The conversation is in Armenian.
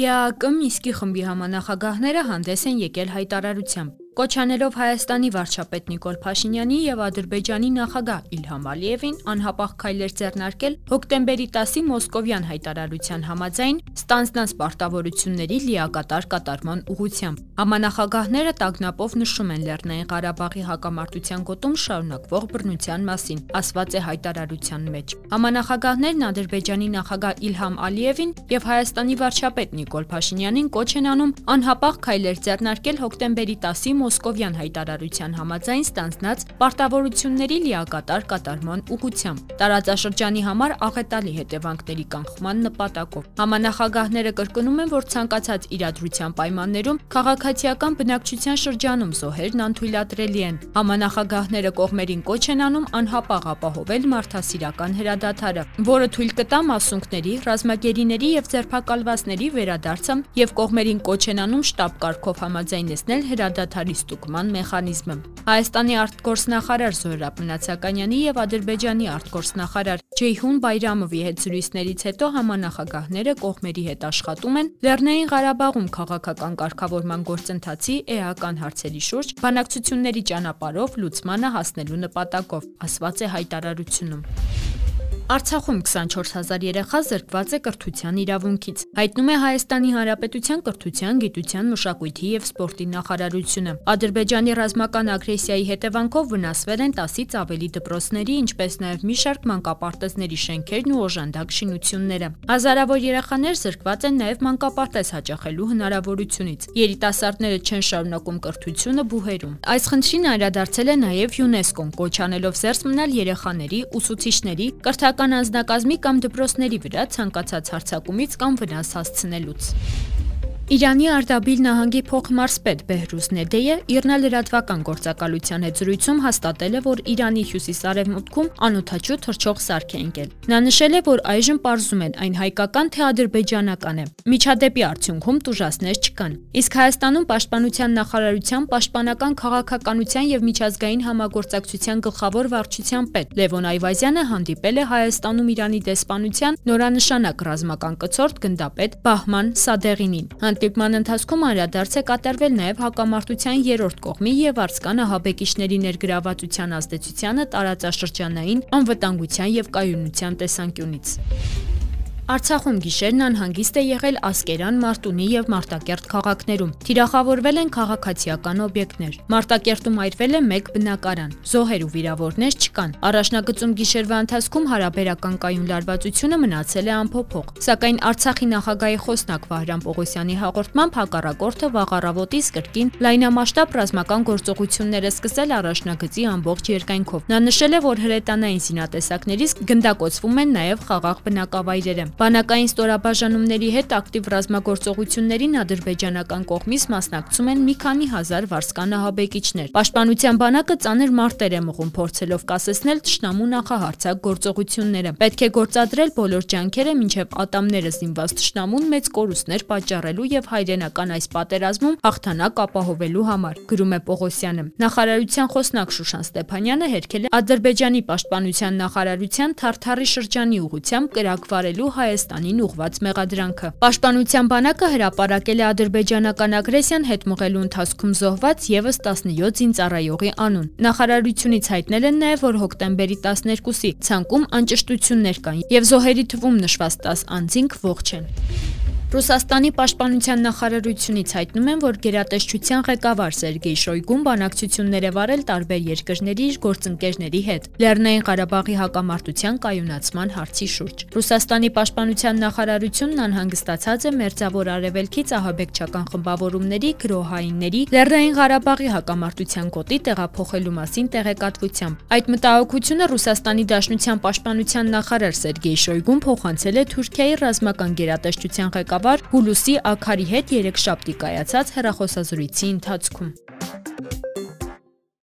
ԵԱԿ Միսկի խմբի համանախագահները հանդես են եկել հայտարարությամբ։ Կոչանելով Հայաստանի վարչապետ Նիկոլ Փաշինյանի եւ Ադրբեջանի նախագահ Իլհամ Ալիևին անհապաղ քայլեր ձեռնարկել հոկտեմբերի 10-ի Մոսկովյան հայտարարության համաձայն ստանձնած պարտավորությունների լիակատար կատարման ուղղությամբ։ Համանախագահները տագնապով նշում են Լեռնային Ղարաբաղի հակամարտության գոտում շարունակվող բռնության մասին, ասված է հայտարարության մեջ։ Համանախագահներն Ադրբեջանի նախագահ Իլհամ Ալիևին եւ Հայաստանի վարչապետ Նիկոլ Փաշինյանին կոչ են անում անհապաղ քայլեր ձեռնարկել հոկտեմբերի 10-ի Մոսկովյան հայտարարության համաձայն ստանձնած պարտավորությունների լիակատար կատարման ուղղությամբ տարածաշրջանի համար աղետալի հետևանքների կանխման նպատակով։ Համանախագահները կրկնում են, որ ցանկացած իրադրության պայմաններում քաղաքացիական բնակչության շրջանում զոհերն անթույլատրելի են։ Համանախագահները կողմերին կոչ են անում անհապաղ ապահովել մարդասիրական հրադադարը, որը թույլ կտա մասունքների, ռազմագերիների եւ ձերբակալվածների վերադարձը եւ կողմերին կոչ են անում շտաբ կարգով համաձայնեցնել հրադադարի ստուգման մեխանիզմը։ Հայաստանի արտգործնախարար Զոհրաբ Մնացականյանի եւ Ադրբեջանի արտգործնախարար Ջեյհուն Բայրամովի հետ զրույցներից հետո համանախագահները կողմերի հետ աշխատում են Լեռնային Ղարաբաղում քաղաքական կարգավորման գործընթացի էական հարցերի շուրջ բանակցությունների ճանապարհով լուծմանը հասնելու նպատակով, ասված է հայտարարությունում։ Արցախում 24000 երեխա զրկված է կրթության իրավունքից։ Հայտնում է Հայաստանի Հանրապետության կրթության, գիտության, մշակույթի եւ սպորտի նախարարությունը։ Ադրբեջանի ռազմական ագրեսիայի հետևանքով վնասվել են 10-ից ավելի դպրոցների, ինչպես նաեւ մի շարք մանկապարտեզների շենքերն ու օժանդակ շինությունները։ Հազարավոր երեխաներ զրկված են նաեւ մանկապարտեզ հաճախելու հնարավորությունից։ Երիտասարդները չեն շարունակում կրթությունը բուհերում։ Այս խնդրին անդրադարձել է նաեւ ՅՈՒՆԵՍԿՕ-ն, կոչ անելով զերծ մնալ երեխաների, ուսուցիչների, կրթական պետական անձնակազմի կամ դպրոցների վրա ցանկացած հարձակումից կամ վնաս հասցնելուց։ Իրանի Արդաբիլ նահանգի փոխմարզպետ Բեհրուզ Նեդեյը իռնալրատվական գործակալության հետ զրույցում հաստատել է, որ Իրանի հյուսիսարևմուտքում անօթաչու թռչող սարք է ընկել։ Նա նշել է, որ այժմ պարզում են այն հայկական թե ադրբեջանական է։ Միջադեպի արդյունքում տուժասներ չկան։ Իսկ Հայաստանում Պաշտպանության նախարարության Պաշտպանական քաղաքականության եւ միջազգային համագործակցության գլխավոր վարչության պետ Լևոն Այվազյանը հանդիպել է Հայաստանում Իրանի դեսպանության նորանշանակ ռազմական կցորդ գնդապետ Բահման Սադեղինին հանդիպման ընթացքում անդրադարձ է կատարվել նաև հակամարտության երրորդ կողմի եւ արցկան ահաբեկիչների ներգրավվածության ազդեցությանը տարածաշրջանային անվտանգության եւ կայունության տեսանկյունից։ Արցախում գիշերն անհանգիստ է եղել Ասկերան, Մարտունի եւ Մարտակերտ քաղաքներում։ Թիրախավորվել են քաղաքացիական օբյեկտներ։ Մարտակերտում այրվել է 1 բնակարան։ Զոհեր ու վիրավորներ չկան։ Առաջնագծում գիշերվա ընթացքում հարաբերական կայուն լարվածությունը մնացել է անփոփոխ։ Սակայն Արցախի նախագահի խոսնակ Վահրամ Պողոսյանի հաղորդմամբ հակառակորդը վաղարավոտից կրկին լայնամասշտաբ ռազմական գործողություններ է սկսել առաջնագծի ամբողջ երկայնքով։ Նա նշել է, որ հրետանային զինատեսակներից գնդակոծվում են նաև խաղաղ բնակավայրերը։ Բանակային ստորաբաժանումների հետ ակտիվ ռազմագործողություններին ադրբեջանական կողմից մասնակցում են մի քանի հազար վարսկան ահաբեկիչներ։ Պաշտպանության բանակը ծանր մարտեր է մղում փորձելով կասեցնել ճշնամու նախահարցակ գործողությունները։ Պետք է գործադրել բոլոր ջանքերը մինչև ատամները զինված ճշնամուն մեծ կորուստներ պատճառելու եւ հայրենական այս պատերազմում հաղթանակ ապահովելու համար, գրում է Պողոսյանը։ Նախարարության խոսնակ Շուշան Ստեփանյանը հերքել է Ադրբեջանի պաշտպանության նախարարության Թարթարի շրջանի ուղությամբ կրակվարելու հայ Հայաստանին ուղված մեղադրանքը։ Պաշտպանության բանակը հրապարակել է ադրբեջանական ագրեսիան հետ մղելու ընթացքում զոհված եւս 17 զինծառայողի անուն։ Նախարարությունից հայտնել են նաեւ, որ հոկտեմբերի 12-ի ցանկում անճշտություններ կան եւ զոհերի թվում նշված 10 անձինք ողջ են։ Ռուսաստանի պաշտպանության նախարարությունից հայտնում են, որ գերատեսչության ղեկավար Սերգեյ Շոյգուն բանակցություններ է վարել տարբեր երկրների իր գործընկերների հետ Լեռնային Ղարաբաղի հակամարտության կայունացման հարցի շուրջ։ Ռուսաստանի պաշտպանության նախարարությունն անհանգստացած է Մերձավոր Արևելքից ահաբեկչական խմբավորումների գրոհայինների Լեռնային Ղարաբաղի հակամարտության գոտի տեղափոխելու մասին տեղեկատվությամբ։ Այդ մտահոգությունը Ռուսաստանի Դաշնության պաշտպանության նախարար Սերգեյ Շոյգուն փոխանցել է Թուրքիայի ռազմական գերատեսչության ղեկավար ղեկավար Հուլուսի Աքարի հետ երեքշաբթի կայացած հեռախոսազրույցի ընթացքում։